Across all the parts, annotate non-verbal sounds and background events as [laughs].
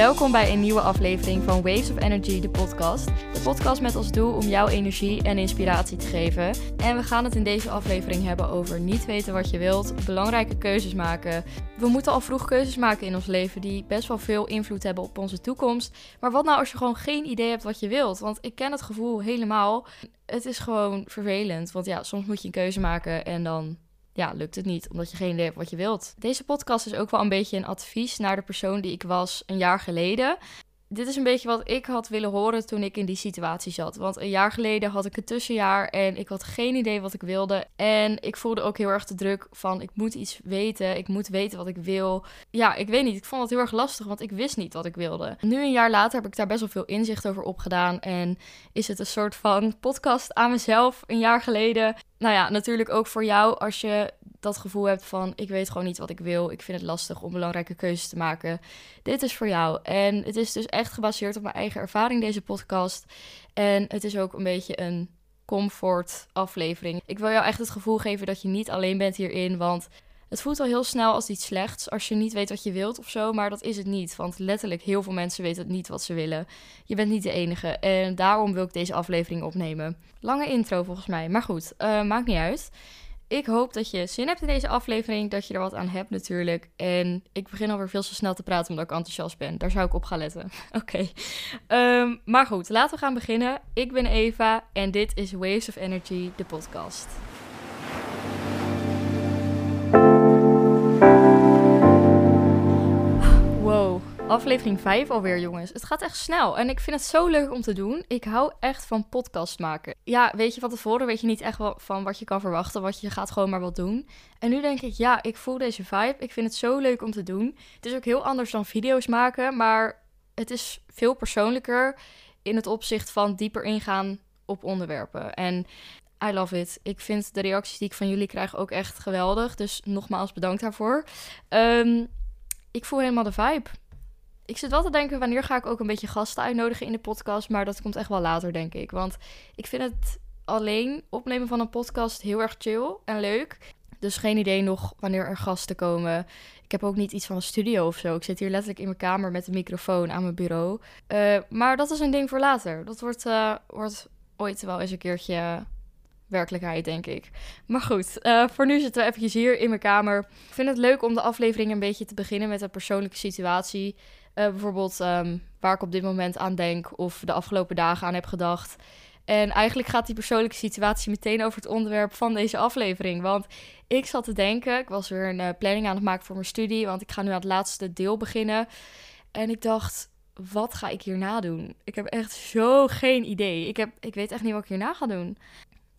Welkom bij een nieuwe aflevering van Waves of Energy, de podcast. De podcast met als doel om jouw energie en inspiratie te geven. En we gaan het in deze aflevering hebben over niet weten wat je wilt, belangrijke keuzes maken. We moeten al vroeg keuzes maken in ons leven die best wel veel invloed hebben op onze toekomst. Maar wat nou als je gewoon geen idee hebt wat je wilt? Want ik ken het gevoel helemaal. Het is gewoon vervelend, want ja, soms moet je een keuze maken en dan ja, lukt het niet, omdat je geen idee hebt wat je wilt. Deze podcast is ook wel een beetje een advies naar de persoon die ik was een jaar geleden dit is een beetje wat ik had willen horen toen ik in die situatie zat. Want een jaar geleden had ik een tussenjaar en ik had geen idee wat ik wilde. En ik voelde ook heel erg de druk van ik moet iets weten, ik moet weten wat ik wil. Ja, ik weet niet, ik vond het heel erg lastig, want ik wist niet wat ik wilde. Nu een jaar later heb ik daar best wel veel inzicht over opgedaan en is het een soort van podcast aan mezelf een jaar geleden. Nou ja, natuurlijk ook voor jou als je dat gevoel hebt van ik weet gewoon niet wat ik wil, ik vind het lastig om belangrijke keuzes te maken. Dit is voor jou. En het is dus echt gebaseerd op mijn eigen ervaring deze podcast. En het is ook een beetje een comfort aflevering. Ik wil jou echt het gevoel geven dat je niet alleen bent hierin, want het voelt al heel snel als iets slechts als je niet weet wat je wilt of zo, maar dat is het niet. Want letterlijk heel veel mensen weten niet wat ze willen. Je bent niet de enige en daarom wil ik deze aflevering opnemen. Lange intro volgens mij, maar goed, uh, maakt niet uit. Ik hoop dat je zin hebt in deze aflevering, dat je er wat aan hebt natuurlijk. En ik begin alweer veel te snel te praten omdat ik enthousiast ben. Daar zou ik op gaan letten. [laughs] Oké. Ehm, maar goed, laten we gaan beginnen. Ik ben Eva en dit is Waves of Energy, de podcast. Aflevering 5 alweer, jongens. Het gaat echt snel. En ik vind het zo leuk om te doen. Ik hou echt van podcast maken. Ja, weet je van tevoren weet je niet echt van wat je kan verwachten. Wat je gaat gewoon maar wat doen. En nu denk ik, ja, ik voel deze vibe. Ik vind het zo leuk om te doen. Het is ook heel anders dan video's maken. Maar het is veel persoonlijker in het opzicht van dieper ingaan op onderwerpen. En I love it. Ik vind de reacties die ik van jullie krijg ook echt geweldig. Dus nogmaals bedankt daarvoor. Um, ik voel helemaal de vibe ik zit wel te denken, wanneer ga ik ook een beetje gasten uitnodigen in de podcast? Maar dat komt echt wel later, denk ik. Want ik vind het alleen opnemen van een podcast heel erg chill en leuk. Dus geen idee nog wanneer er gasten komen. Ik heb ook niet iets van een studio of zo. Ik zit hier letterlijk in mijn kamer met een microfoon aan mijn bureau. Uh, maar dat is een ding voor later. Dat wordt, uh, wordt ooit wel eens een keertje werkelijkheid, denk ik. Maar goed, uh, voor nu zitten we eventjes hier in mijn kamer. Ik vind het leuk om de aflevering een beetje te beginnen met een persoonlijke situatie. Uh, bijvoorbeeld um, waar ik op dit moment aan denk of de afgelopen dagen aan heb gedacht. En eigenlijk gaat die persoonlijke situatie meteen over het onderwerp van deze aflevering. Want ik zat te denken, ik was weer een uh, planning aan het maken voor mijn studie, want ik ga nu aan het laatste deel beginnen. En ik dacht, wat ga ik hierna doen? Ik heb echt zo geen idee. Ik, heb, ik weet echt niet wat ik hierna ga doen.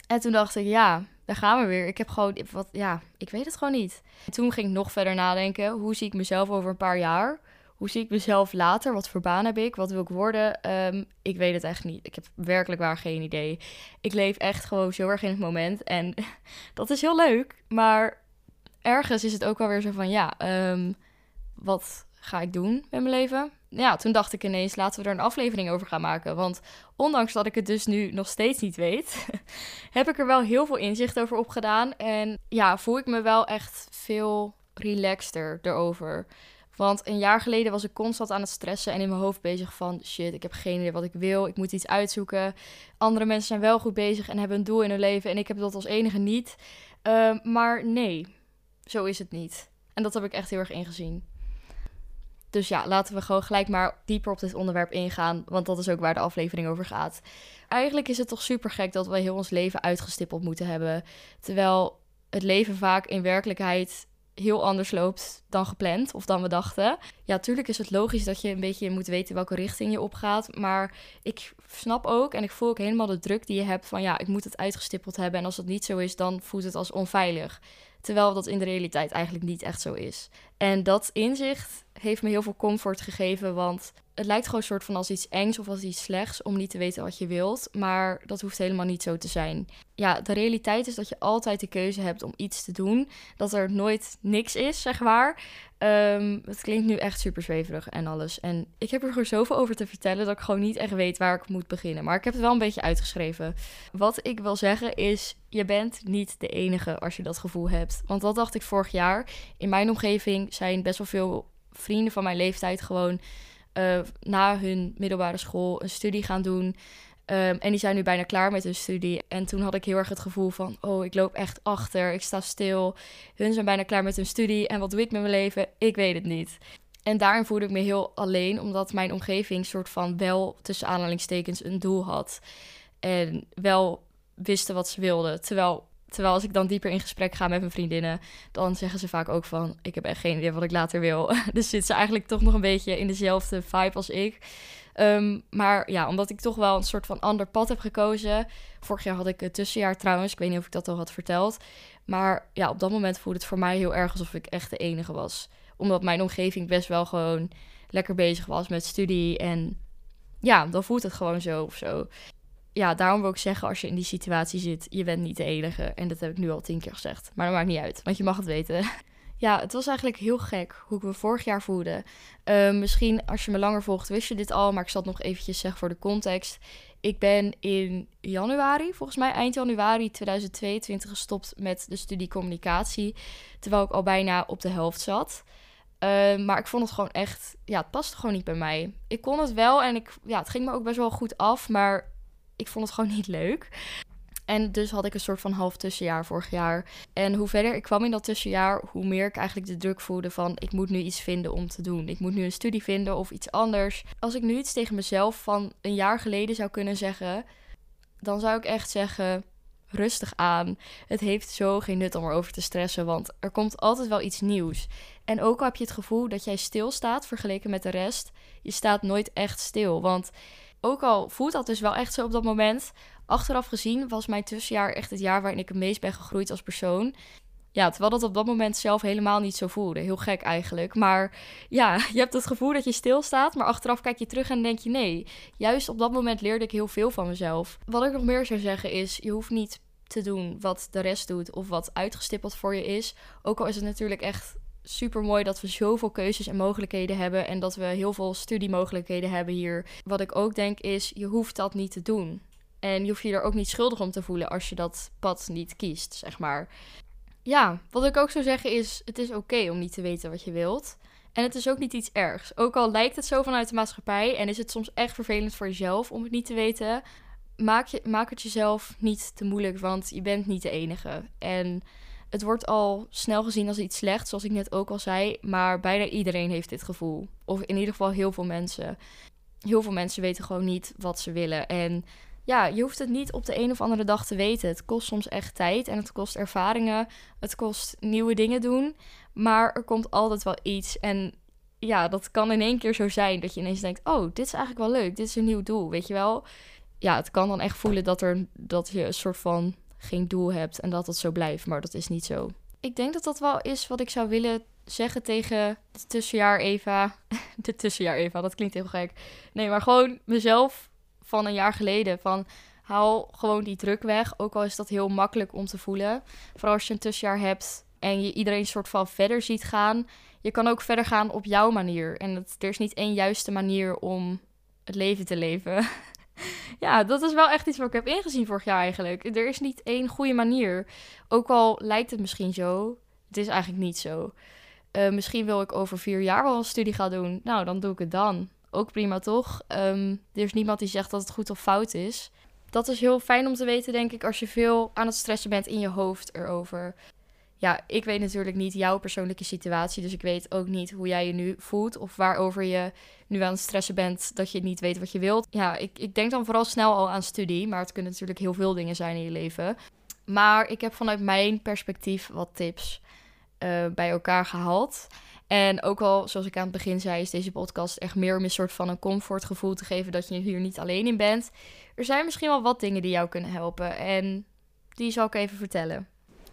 En toen dacht ik, ja, daar gaan we weer. Ik heb gewoon, wat, ja, ik weet het gewoon niet. En toen ging ik nog verder nadenken, hoe zie ik mezelf over een paar jaar? Hoe zie ik mezelf later? Wat voor baan heb ik? Wat wil ik worden? Ehm, ik weet het echt niet. Ik heb werkelijk waar geen idee. Ik leef echt gewoon zo erg in het moment. En [laughs] dat is heel leuk. Maar ergens is het ook alweer zo van, ja, um, wat ga ik doen met mijn leven? Ja, toen dacht ik ineens, laten we er een aflevering over gaan maken. Want ondanks dat ik het dus nu nog steeds niet weet, [laughs] heb ik er wel heel veel inzicht over opgedaan. En ja, voel ik me wel echt veel relaxter erover. Want een jaar geleden was ik constant aan het stressen en in mijn hoofd bezig van shit, ik heb geen idee wat ik wil, ik moet iets uitzoeken. Andere mensen zijn wel goed bezig en hebben een doel in hun leven en ik heb dat als enige niet. Uh, maar nee, zo is het niet. En dat heb ik echt heel erg ingezien. Dus ja, laten we gewoon gelijk maar dieper op dit onderwerp ingaan, want dat is ook waar de aflevering over gaat. Eigenlijk is het toch super gek dat we heel ons leven uitgestippeld moeten hebben, terwijl het leven vaak in werkelijkheid heel anders loopt dan gepland of dan we dachten. Ja, tuurlijk is het logisch dat je een beetje moet weten welke richting je opgaat. Maar ik snap ook en ik voel ook helemaal de druk die je hebt van ja, ik moet het uitgestippeld hebben. En als dat niet zo is, dan voelt het als onveilig. Terwijl dat in de realiteit eigenlijk niet echt zo is. En dat inzicht heeft me heel veel comfort gegeven, want het lijkt gewoon een soort van als iets engs of als iets slechts om niet te weten wat je wilt. Maar dat hoeft helemaal niet zo te zijn. Ja, de realiteit is dat je altijd de keuze hebt om iets te doen. Dat er nooit niks is, zeg maar. Um, het klinkt nu echt super zweverig en alles. En ik heb er gewoon zoveel over te vertellen dat ik gewoon niet echt weet waar ik moet beginnen. Maar ik heb het wel een beetje uitgeschreven. Wat ik wil zeggen is, je bent niet de enige als je dat gevoel hebt. Want dat dacht ik vorig jaar. In mijn omgeving zijn best wel veel vrienden van mijn leeftijd gewoon uh, na hun middelbare school een studie gaan doen. Ehm, en die zijn nu bijna klaar met hun studie. En toen had ik heel erg het gevoel van: oh, ik loop echt achter, ik sta stil. Hun zijn bijna klaar met hun studie. En wat doe ik met mijn leven? Ik weet het niet. En daarin voelde ik me heel alleen, omdat mijn omgeving soort van wel tussen aanhalingstekens een doel had. En wel wisten wat ze wilden. Terwijl, terwijl als ik dan dieper in gesprek ga met mijn vriendinnen, dan zeggen ze vaak ook van: Ik heb echt geen idee wat ik later wil. [laughs] dus zitten ze eigenlijk toch nog een beetje in dezelfde vibe als ik. Ehm, maar ja, omdat ik toch wel een soort van ander pad heb gekozen. Vorig jaar had ik het tussenjaar trouwens. Ik weet niet of ik dat al had verteld. Maar ja, op dat moment voelde het voor mij heel erg alsof ik echt de enige was. Omdat mijn omgeving best wel gewoon lekker bezig was met studie. En ja, dan voelt het gewoon zo of zo. Ja, daarom wil ik zeggen, als je in die situatie zit, je bent niet de enige. En dat heb ik nu al tien keer gezegd. Maar dat maakt niet uit, want je mag het weten. [laughs] Ja, het was eigenlijk heel gek hoe ik me vorig jaar voelde. Uh, misschien als je me langer volgt, wist je dit al, maar ik zal het nog eventjes zeggen voor de context. Ik ben in januari, volgens mij eind januari 2022, gestopt met de studie communicatie. Terwijl ik al bijna op de helft zat. Uh, maar ik vond het gewoon echt, ja, het paste gewoon niet bij mij. Ik kon het wel en ik, ja, het ging me ook best wel goed af, maar ik vond het gewoon niet leuk. En dus had ik een soort van half tussenjaar vorig jaar. En hoe verder ik kwam in dat tussenjaar, hoe meer ik eigenlijk de druk voelde van ik moet nu iets vinden om te doen. Ik moet nu een studie vinden of iets anders. Als ik nu iets tegen mezelf van een jaar geleden zou kunnen zeggen, dan zou ik echt zeggen: rustig aan. Het heeft zo geen nut om erover te stressen, want er komt altijd wel iets nieuws. En ook al heb je het gevoel dat jij stilstaat vergeleken met de rest, je staat nooit echt stil. Want ook al voelt dat dus wel echt zo op dat moment, achteraf gezien was mijn tussenjaar echt het jaar waarin ik het meest ben gegroeid als persoon. Ja, terwijl dat op dat moment zelf helemaal niet zo voelde. Heel gek eigenlijk. Maar ja, [laughs] je hebt het gevoel dat je stilstaat, maar achteraf kijk je terug en denk je nee. Juist op dat moment leerde ik heel veel van mezelf. Wat ik nog meer zou zeggen is, je hoeft niet te doen wat de rest doet of wat uitgestippeld voor je is. Ook al is het natuurlijk echt super mooi dat we zoveel keuzes en mogelijkheden hebben en dat we heel veel studiemogelijkheden hebben hier. Wat ik ook denk is, je hoeft dat niet te doen. En je hoeft je er ook niet schuldig om te voelen als je dat pad niet kiest, zeg maar. Ja, wat ik ook zou zeggen is: het is oké om niet te weten wat je wilt. En het is ook niet iets ergs. Ook al lijkt het zo vanuit de maatschappij en is het soms echt vervelend voor jezelf om het niet te weten, maak, je, maak het jezelf niet te moeilijk, want je bent niet de enige. En het wordt al snel gezien als iets slechts, zoals ik net ook al zei. Maar bijna iedereen heeft dit gevoel. Of in ieder geval heel veel mensen. Heel veel mensen weten gewoon niet wat ze willen. En ja, je hoeft het niet op de een of andere dag te weten. Het kost soms echt tijd en het kost ervaringen. Het kost nieuwe dingen doen. Maar er komt altijd wel iets. En ja, dat kan in één keer zo zijn dat je ineens denkt: Oh, dit is eigenlijk wel leuk. Dit is een nieuw doel. Weet je wel? Ja, het kan dan echt voelen dat, er, dat je een soort van geen doel hebt en dat het zo blijft. Maar dat is niet zo. Ik denk dat dat wel is wat ik zou willen zeggen tegen de tussenjaar Eva. [laughs] De tussenjaar Eva, dat klinkt heel gek. Nee, maar gewoon mezelf van een jaar geleden. Van haal gewoon die druk weg. Ook al is dat heel makkelijk om te voelen. Vooral als je een tussenjaar hebt en je iedereen soort van verder ziet gaan. Je kan ook verder gaan op jouw manier. En er is niet één juiste manier om het leven te leven. [laughs] [laughs] ja, dat is wel echt iets wat ik heb ingezien vorig jaar eigenlijk. Er is niet één goede manier. Ook al lijkt het misschien zo, het is eigenlijk niet zo. Uh, misschien wil ik over vier jaar wel een studie gaan doen. Nou, dan doe ik het dan. Ook prima toch? Um, er is niemand die zegt dat het goed of fout is. Dat is heel fijn om te weten, denk ik, als je veel aan het stressen bent in je hoofd erover. Ja, ik weet natuurlijk niet jouw persoonlijke situatie, dus ik weet ook niet hoe jij je nu voelt of waarover je nu aan het stressen bent dat je niet weet wat je wilt. Ja, ik, ik denk dan vooral snel al aan studie, maar het kunnen natuurlijk heel veel dingen zijn in je leven. Maar ik heb vanuit mijn perspectief wat tips uh, bij elkaar gehaald. En ook al, zoals ik aan het begin zei, is deze podcast echt meer om een soort van een comfortgevoel te geven dat je hier niet alleen in bent. Er zijn misschien wel wat dingen die jou kunnen helpen en die zal ik even vertellen.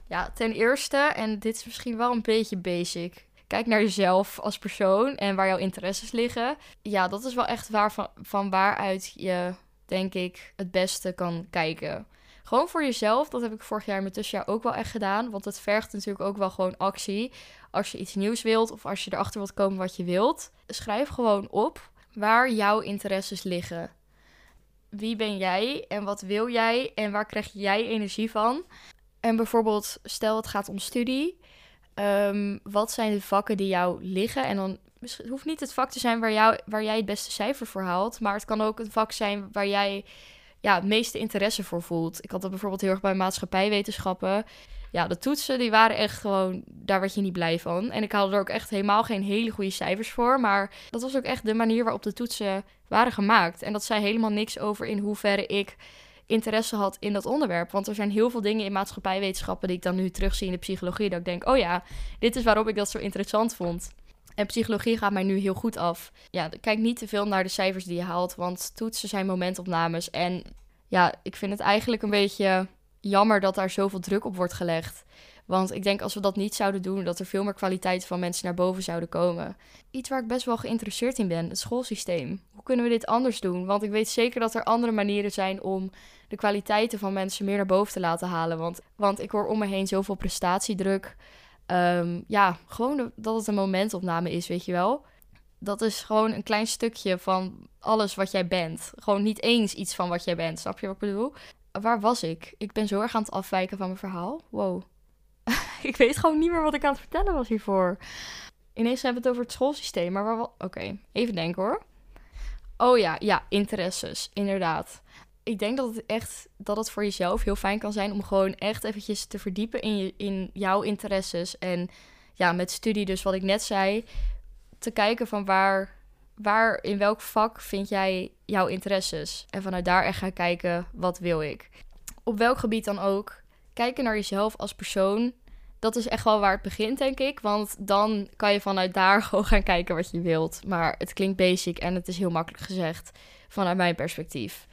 Ja, ten eerste, en dit is misschien wel een beetje basic. Kijk naar jezelf als persoon en waar jouw interesses liggen. Ja, dat is wel echt waar van, van waaruit je, denk ik, het beste kan kijken. Gewoon voor jezelf, dat heb ik vorig jaar mijn tussenjaar ook wel echt gedaan. Want het vergt natuurlijk ook wel gewoon actie. Als je iets nieuws wilt of als je erachter wilt komen wat je wilt. Schrijf gewoon op waar jouw interesses liggen. Wie ben jij en wat wil jij en waar krijg jij energie van? En bijvoorbeeld, stel het gaat om studie. Um, wat zijn de vakken die jou liggen? En dan het hoeft niet het vak te zijn waar, waar jij het beste cijfer voor haalt. Maar het kan ook een vak zijn waar jij ja, het meeste interesse voor voelt. Ik had dat bijvoorbeeld heel erg bij maatschappijwetenschappen. Ja, de toetsen die waren echt gewoon, daar werd je niet blij van. En ik haalde er ook echt helemaal geen hele goede cijfers voor. Maar dat was ook echt de manier waarop de toetsen waren gemaakt. En dat zei helemaal niks over in hoeverre ik interesse had in dat onderwerp. Want er zijn heel veel dingen in maatschappijwetenschappen die ik dan nu terugzie in de psychologie. Dat ik denk, oh ja, dit is waarom ik dat zo interessant vond. En psychologie gaat mij nu heel goed af. Ja, kijk niet te veel naar de cijfers die je haalt, want toetsen zijn momentopnames. En ja, ik vind het eigenlijk een beetje jammer dat daar zoveel druk op wordt gelegd. Want ik denk als we dat niet zouden doen, dat er veel meer kwaliteit van mensen naar boven zouden komen. Iets waar ik best wel geïnteresseerd in ben, het schoolsysteem. Hoe kunnen we dit anders doen? Want ik weet zeker dat er andere manieren zijn om de kwaliteiten van mensen meer naar boven te laten halen. Want, want ik hoor om me heen zoveel prestatiedruk. Um, ja, gewoon dat het een momentopname is, weet je wel. Dat is gewoon een klein stukje van alles wat jij bent. Gewoon niet eens iets van wat jij bent. Snap je wat ik bedoel? Waar was ik? Ik ben zo erg aan het afwijken van mijn verhaal. Wow. [laughs] ik weet gewoon niet meer wat ik aan het vertellen was hiervoor. Ineens hebben we het over het schoolsysteem. Maar waar. Oké, even denken hoor. Oh ja, ja, interesses. Inderdaad ik denk dat het echt dat het voor jezelf heel fijn kan zijn om gewoon echt eventjes te verdiepen in, je, in jouw interesses. En ja, met studie, dus wat ik net zei, te kijken van waar, waar in welk vak vind jij jouw interesses. En vanuit daar echt gaan kijken, wat wil ik. Op welk gebied dan ook. Kijken naar jezelf als persoon. Dat is echt wel waar het begint, denk ik. Want dan kan je vanuit daar [laughs] gewoon gaan kijken wat je wilt. Maar het klinkt basic en het is heel makkelijk gezegd vanuit mijn perspectief.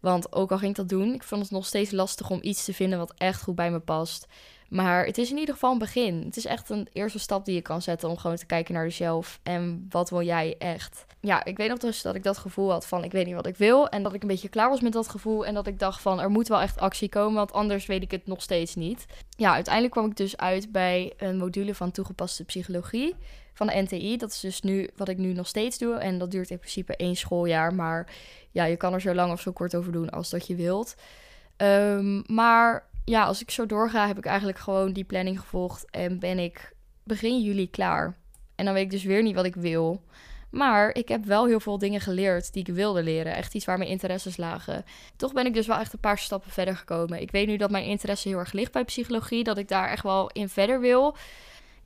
Want ook al ging ik dat doen, ik vond het nog steeds lastig om iets te vinden wat echt goed bij me past. Maar het is in ieder geval een begin. Het is echt een eerste stap die je kan zetten om gewoon te kijken naar jezelf. En wat wil jij echt? Ja, ik weet nog dus dat ik dat gevoel had van ik weet niet wat ik wil. En dat ik een beetje klaar was met dat gevoel. En dat ik dacht van er moet wel echt actie komen, want anders weet ik het nog steeds niet. Ja, uiteindelijk kwam ik dus uit bij een module van toegepaste psychologie van de NTI. Dat is dus nu wat ik nu nog steeds doe. En dat duurt in principe één schooljaar. Maar ja, je kan er zo lang of zo kort over doen als dat je wilt. Ehm, maar ja, als ik zo doorga, heb ik eigenlijk gewoon die planning gevolgd. En ben ik begin juli klaar. En dan weet ik dus weer niet wat ik wil. Maar ik heb wel heel veel dingen geleerd die ik wilde leren. Echt iets waar mijn interesses lagen. Toch ben ik dus wel echt een paar stappen verder gekomen. Ik weet nu dat mijn interesse heel erg ligt bij psychologie. Dat ik daar echt wel in verder wil.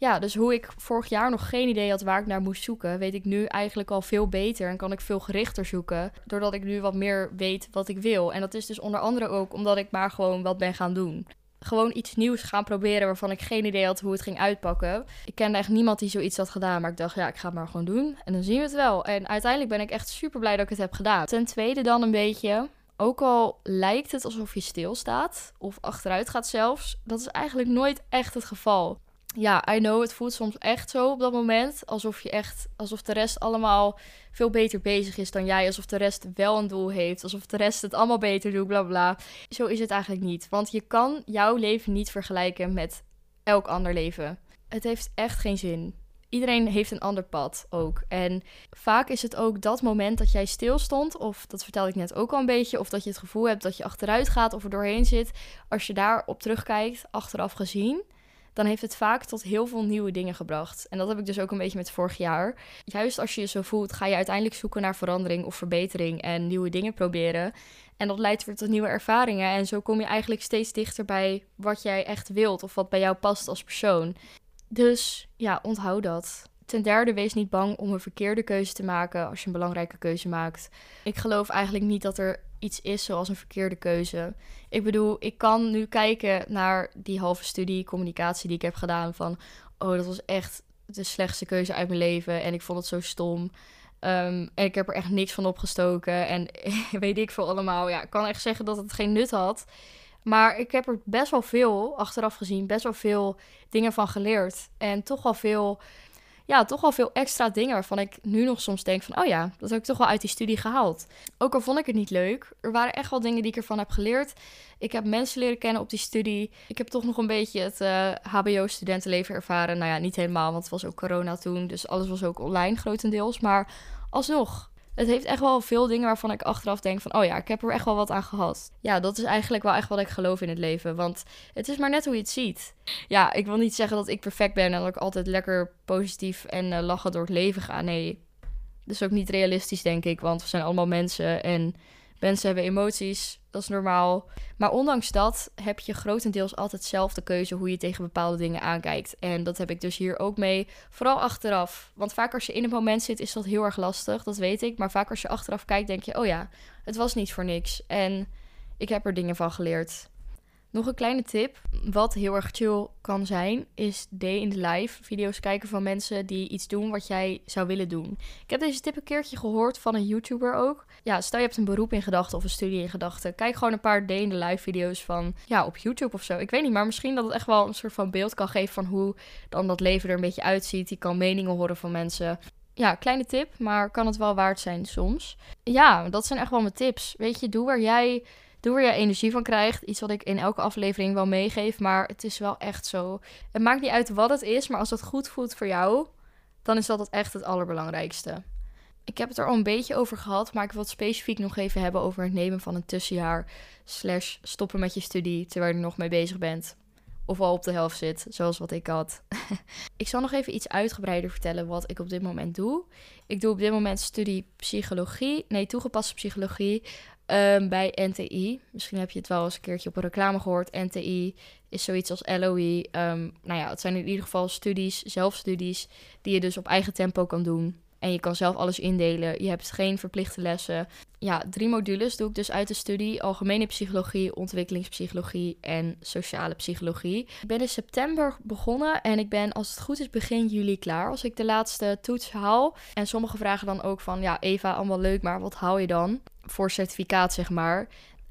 Ja, dus hoe ik vorig jaar nog geen idee had waar ik naar moest zoeken, weet ik nu eigenlijk al veel beter en kan ik veel gerichter zoeken, doordat ik nu wat meer weet wat ik wil. En dat is dus onder andere ook omdat ik maar gewoon wat ben gaan doen. Gewoon iets nieuws gaan proberen waarvan ik geen idee had hoe het ging uitpakken. Ik kende echt niemand die zoiets had gedaan, maar ik dacht, ja, ik ga het maar gewoon doen. En dan zien we het wel. En uiteindelijk ben ik echt super blij dat ik het heb gedaan. Ten tweede dan een beetje, ook al lijkt het alsof je stilstaat of achteruit gaat zelfs, dat is eigenlijk nooit echt het geval ja, I know, het voelt soms echt zo op dat moment. Alsof je echt, alsof de rest allemaal veel beter bezig is dan jij. Alsof de rest wel een doel heeft. Alsof de rest het allemaal beter doet, bla bla. Zo is het eigenlijk niet. Want je kan jouw leven niet vergelijken met elk ander leven. Het heeft echt geen zin. Iedereen heeft een ander pad ook. En vaak is het ook dat moment dat jij stilstond, of dat vertelde ik net ook al een beetje, of dat je het gevoel hebt dat je achteruit gaat of er doorheen zit. Als je daarop terugkijkt, achteraf gezien dan heeft het vaak tot heel veel nieuwe dingen gebracht. En dat heb ik dus ook een beetje met vorig jaar. Juist als je je zo voelt, ga je uiteindelijk zoeken naar verandering of verbetering en nieuwe dingen proberen. En dat leidt weer tot nieuwe ervaringen. En zo kom je eigenlijk steeds dichter bij wat jij echt wilt of wat bij jou past als persoon. Dus ja, onthoud dat. Ten derde, wees niet bang om een verkeerde keuze te maken als je een belangrijke keuze maakt. Ik geloof eigenlijk niet dat er iets is zoals een verkeerde keuze. Ik bedoel, ik kan nu kijken naar die halve studie communicatie die ik heb gedaan van, oh, dat was echt de slechtste keuze uit mijn leven en ik vond het zo stom. Ehm, en ik heb er echt niks van opgestoken en [laughs] weet ik veel allemaal. Ja, ik kan echt zeggen dat het geen nut had. Maar ik heb er best wel veel, achteraf gezien, best wel veel dingen van geleerd. En toch wel veel ja, toch wel veel extra dingen waarvan ik nu nog soms denk van, oh ja, dat heb ik toch wel uit die studie gehaald. Ook al vond ik het niet leuk, er waren echt wel dingen die ik ervan heb geleerd. Ik heb mensen leren kennen op die studie. Ik heb toch nog een beetje het HBO-studentenleven ervaren. Nou ja, niet helemaal, want het was ook corona toen, dus alles was ook online grotendeels. Maar alsnog, het heeft echt wel veel dingen waarvan ik achteraf denk van... oh ja, ik heb er echt wel wat aan gehad. Ja, dat is eigenlijk wel echt wat ik geloof in het leven. Want het is maar net hoe je het ziet. Ja, ik wil niet zeggen dat ik perfect ben... en dat ik altijd lekker positief en uh, lachen door het leven ga. Nee, dat is ook niet realistisch, denk ik. Want we zijn allemaal mensen en mensen hebben emoties dat is normaal. Maar ondanks dat heb je grotendeels altijd zelf de keuze hoe je tegen bepaalde dingen aankijkt. En dat heb ik dus hier ook mee. Vooral achteraf. Want vaak als je in het moment zit, is dat heel erg lastig. Dat weet ik. Maar vaak als je achteraf kijkt, denk je: oh ja, het was niet voor niks. En ik heb er dingen van geleerd. Nog een kleine tip, wat heel erg chill kan zijn, is day in the life. Video's kijken van mensen die iets doen wat jij zou willen doen. Ik heb deze tip een keertje gehoord van een YouTuber ook. Ja, stel je hebt een beroep in gedachten of een studie in gedachten. Kijk gewoon een paar day in the life video's van, ja, op YouTube of zo. Ik weet niet, maar misschien dat het echt wel een soort van beeld kan geven van hoe dan dat leven er een beetje uitziet. Je kan meningen horen van mensen ja, kleine tip, maar kan het wel waard zijn soms. Ja, dat zijn echt wel mijn tips. Weet je, doe waar jij Doe je energie van krijgt. Iets wat ik in elke aflevering wel meegeef. Maar het is wel echt zo. Het maakt niet uit wat het is. Maar als het goed voelt voor jou. Dan is dat echt het allerbelangrijkste. Ik heb het er al een beetje over gehad. Maar ik wil het specifiek nog even hebben over het nemen van een tussenjaar. Slash stoppen met je studie terwijl je nog mee bezig bent. Of al op de helft zit, zoals wat ik had. [laughs] ik zal nog even iets uitgebreider vertellen wat ik op dit moment doe. Ik doe op dit moment studie psychologie. Nee, toegepaste psychologie. Ehm, bij NTI. Misschien heb je het wel eens een keertje op een reclame gehoord. NTI is zoiets als LOE. Ehm, nou ja, het zijn in ieder geval studies, zelfstudies, die je dus op eigen tempo kan doen. En je kan zelf alles indelen. Je hebt geen verplichte lessen. Ja, drie modules doe ik dus uit de studie: algemene psychologie, ontwikkelingspsychologie en sociale psychologie. Ik ben in september begonnen en ik ben, als het goed is, begin juli klaar. Als ik de laatste toets haal. En sommigen vragen dan ook van: ja, Eva, allemaal leuk, maar wat haal je dan voor certificaat, zeg maar?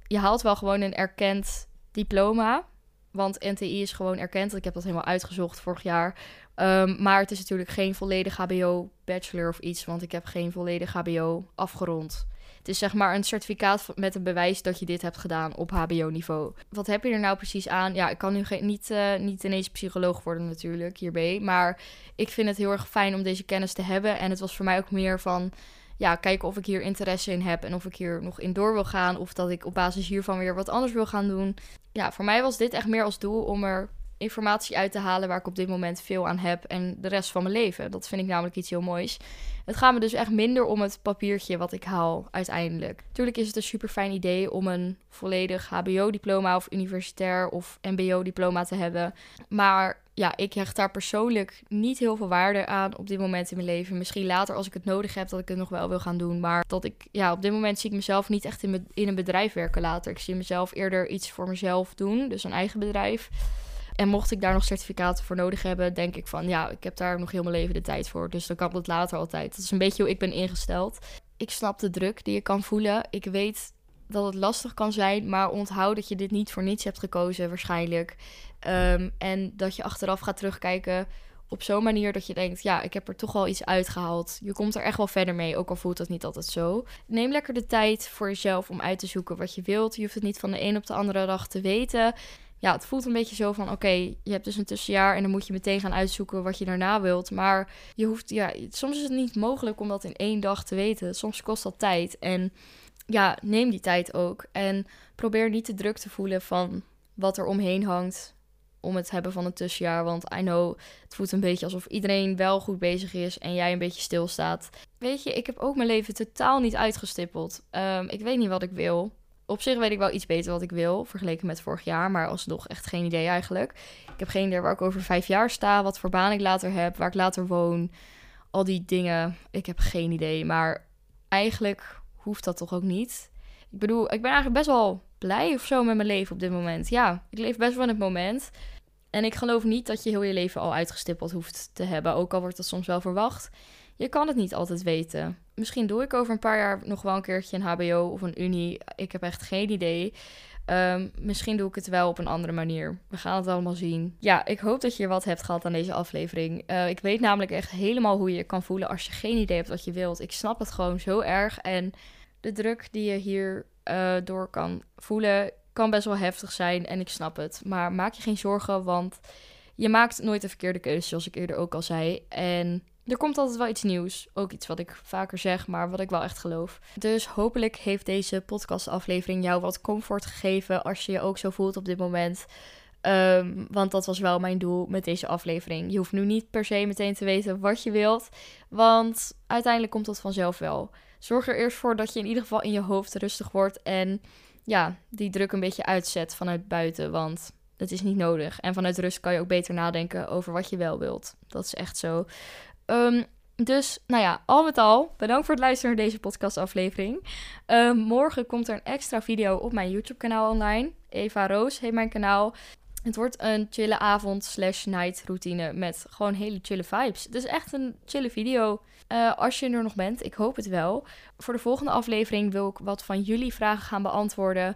Je haalt wel gewoon een erkend diploma. Want NTI is gewoon erkend. Ik heb dat helemaal uitgezocht vorig jaar. Ehm, maar het is natuurlijk geen volledig HBO-bachelor of iets, want ik heb geen volledig HBO afgerond. Het is zeg maar een certificaat met een bewijs dat je dit hebt gedaan op HBO-niveau. Wat heb je er nou precies aan? Ja, ik kan nu niet, uh, niet ineens psycholoog worden natuurlijk hierbij. Maar ik vind het heel erg fijn om deze kennis te hebben. En het was voor mij ook meer van ja, kijken of ik hier interesse in heb en of ik hier nog in door wil gaan. Of dat ik op basis hiervan weer wat anders wil gaan doen. Ja, voor mij was dit echt meer als doel om er informatie uit te halen waar ik op dit moment veel aan heb en de rest van mijn leven. Dat vind ik namelijk iets heel moois. Het gaat me dus echt minder om het papiertje wat ik haal uiteindelijk. Tuurlijk is het een super fijn idee om een volledig HBO-diploma of universitair of MBO-diploma te hebben. Maar ja, ik hecht daar persoonlijk niet heel veel waarde aan op dit moment in mijn leven. Misschien later als ik het nodig heb dat ik het nog wel wil gaan doen. Maar dat ik, ja, op dit moment zie ik mezelf niet echt in, in een bedrijf werken later. Ik zie mezelf eerder iets voor mezelf doen, dus een eigen bedrijf. En mocht ik daar nog certificaten voor nodig hebben, denk ik van ja, ik heb daar nog heel mijn leven de tijd voor. Dus dan kan het later altijd. Dat is een beetje hoe ik ben ingesteld. Ik snap de druk die je kan voelen. Ik weet dat het lastig kan zijn, maar onthoud dat je dit niet voor niets hebt gekozen, waarschijnlijk. Ehm, en dat je achteraf gaat terugkijken op zo'n manier dat je denkt: ja, ik heb er toch wel iets uitgehaald. Je komt er echt wel verder mee, ook al voelt dat niet altijd zo. Neem lekker de tijd voor jezelf om uit te zoeken wat je wilt. Je hoeft het niet van de een op de andere dag te weten ja, het voelt een beetje zo van: oké, je hebt dus een tussenjaar en dan moet je meteen gaan uitzoeken wat je daarna wilt. Maar je hoeft, ja, soms is het niet mogelijk om dat in één dag te weten. Soms kost dat tijd. En ja, neem die tijd ook. En probeer niet te druk te voelen van wat er omheen hangt om het hebben van een tussenjaar. Want I know, het voelt een beetje alsof iedereen wel goed bezig is en jij een beetje stilstaat. Weet je, ik heb ook mijn leven totaal niet uitgestippeld. Um, ik weet niet wat ik wil op zich weet ik wel iets beter wat ik wil, vergeleken met vorig jaar, maar alsnog echt geen idee eigenlijk. Ik heb geen idee waar ik over vijf jaar sta, wat voor baan ik later heb, waar ik later woon, al die dingen. Ik heb geen idee, maar eigenlijk hoeft dat toch ook niet. Ik bedoel, ik ben eigenlijk best wel blij of zo met mijn leven op dit moment. Ja, ik leef best wel in het moment. En ik geloof niet dat je heel je leven al uitgestippeld hoeft te hebben, ook al wordt dat soms wel verwacht. Je kan het niet altijd weten. Misschien doe ik over een paar jaar nog wel een keertje een HBO of een Unie. Ik heb echt geen idee. Ehm, misschien doe ik het wel op een andere manier. We gaan het allemaal zien. Ja, ik hoop dat je wat hebt gehad aan deze aflevering. Uh, ik weet namelijk echt helemaal hoe je kan voelen als je geen idee hebt wat je wilt. Ik snap het gewoon zo erg. En de druk die je hier uh, door kan voelen, kan best wel heftig zijn. En ik snap het. Maar maak je geen zorgen, want je maakt nooit de verkeerde keuze, zoals ik eerder ook al zei. En er komt altijd wel iets nieuws. Ook iets wat ik vaker zeg, maar wat ik wel echt geloof. Dus hopelijk heeft deze podcastaflevering jou wat comfort gegeven als je je ook zo voelt op dit moment. Ehm, want dat was wel mijn doel met deze aflevering. Je hoeft nu niet per se meteen te weten wat je wilt. Want uiteindelijk komt dat vanzelf wel. Zorg er eerst voor dat je in ieder geval in je hoofd rustig wordt. En ja, die druk een beetje uitzet vanuit buiten. Want het is niet nodig. En vanuit rust kan je ook beter nadenken over wat je wel wilt. Dat is echt zo. Ehm, dus, nou ja, al met al, bedankt voor het luisteren naar deze podcastaflevering. Um, morgen komt er een extra video op mijn YouTube-kanaal online. Eva Roos heet mijn kanaal. Het wordt een chille avond slash night routine met gewoon hele chille vibes. Dus echt een chille video. Uh, als je er nog bent, ik hoop het wel. Voor de volgende aflevering wil ik wat van jullie vragen gaan beantwoorden.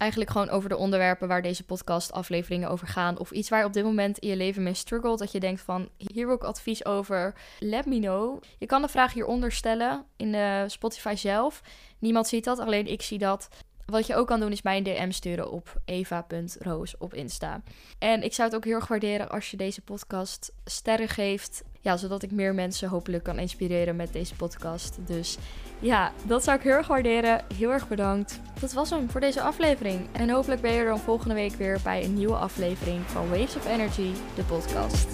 Eigenlijk gewoon over de onderwerpen waar deze podcast afleveringen over gaan. Of iets waar je op dit moment in je leven mee struggelt. Dat je denkt van, hier wil ik advies over. Let me know. Je kan de vraag hieronder stellen in de Spotify zelf. Niemand ziet dat, alleen ik zie dat. Wat je ook kan doen is mij een DM sturen op eva.roos op Insta. En ik zou het ook heel erg waarderen als je deze podcast sterren geeft. Ja, zodat ik meer mensen hopelijk kan inspireren met deze podcast. Dus ja, dat zou ik heel erg waarderen. Heel erg bedankt. Dat was hem voor deze aflevering. En hopelijk ben je er dan volgende week weer bij een nieuwe aflevering van Waves of Energy, de podcast.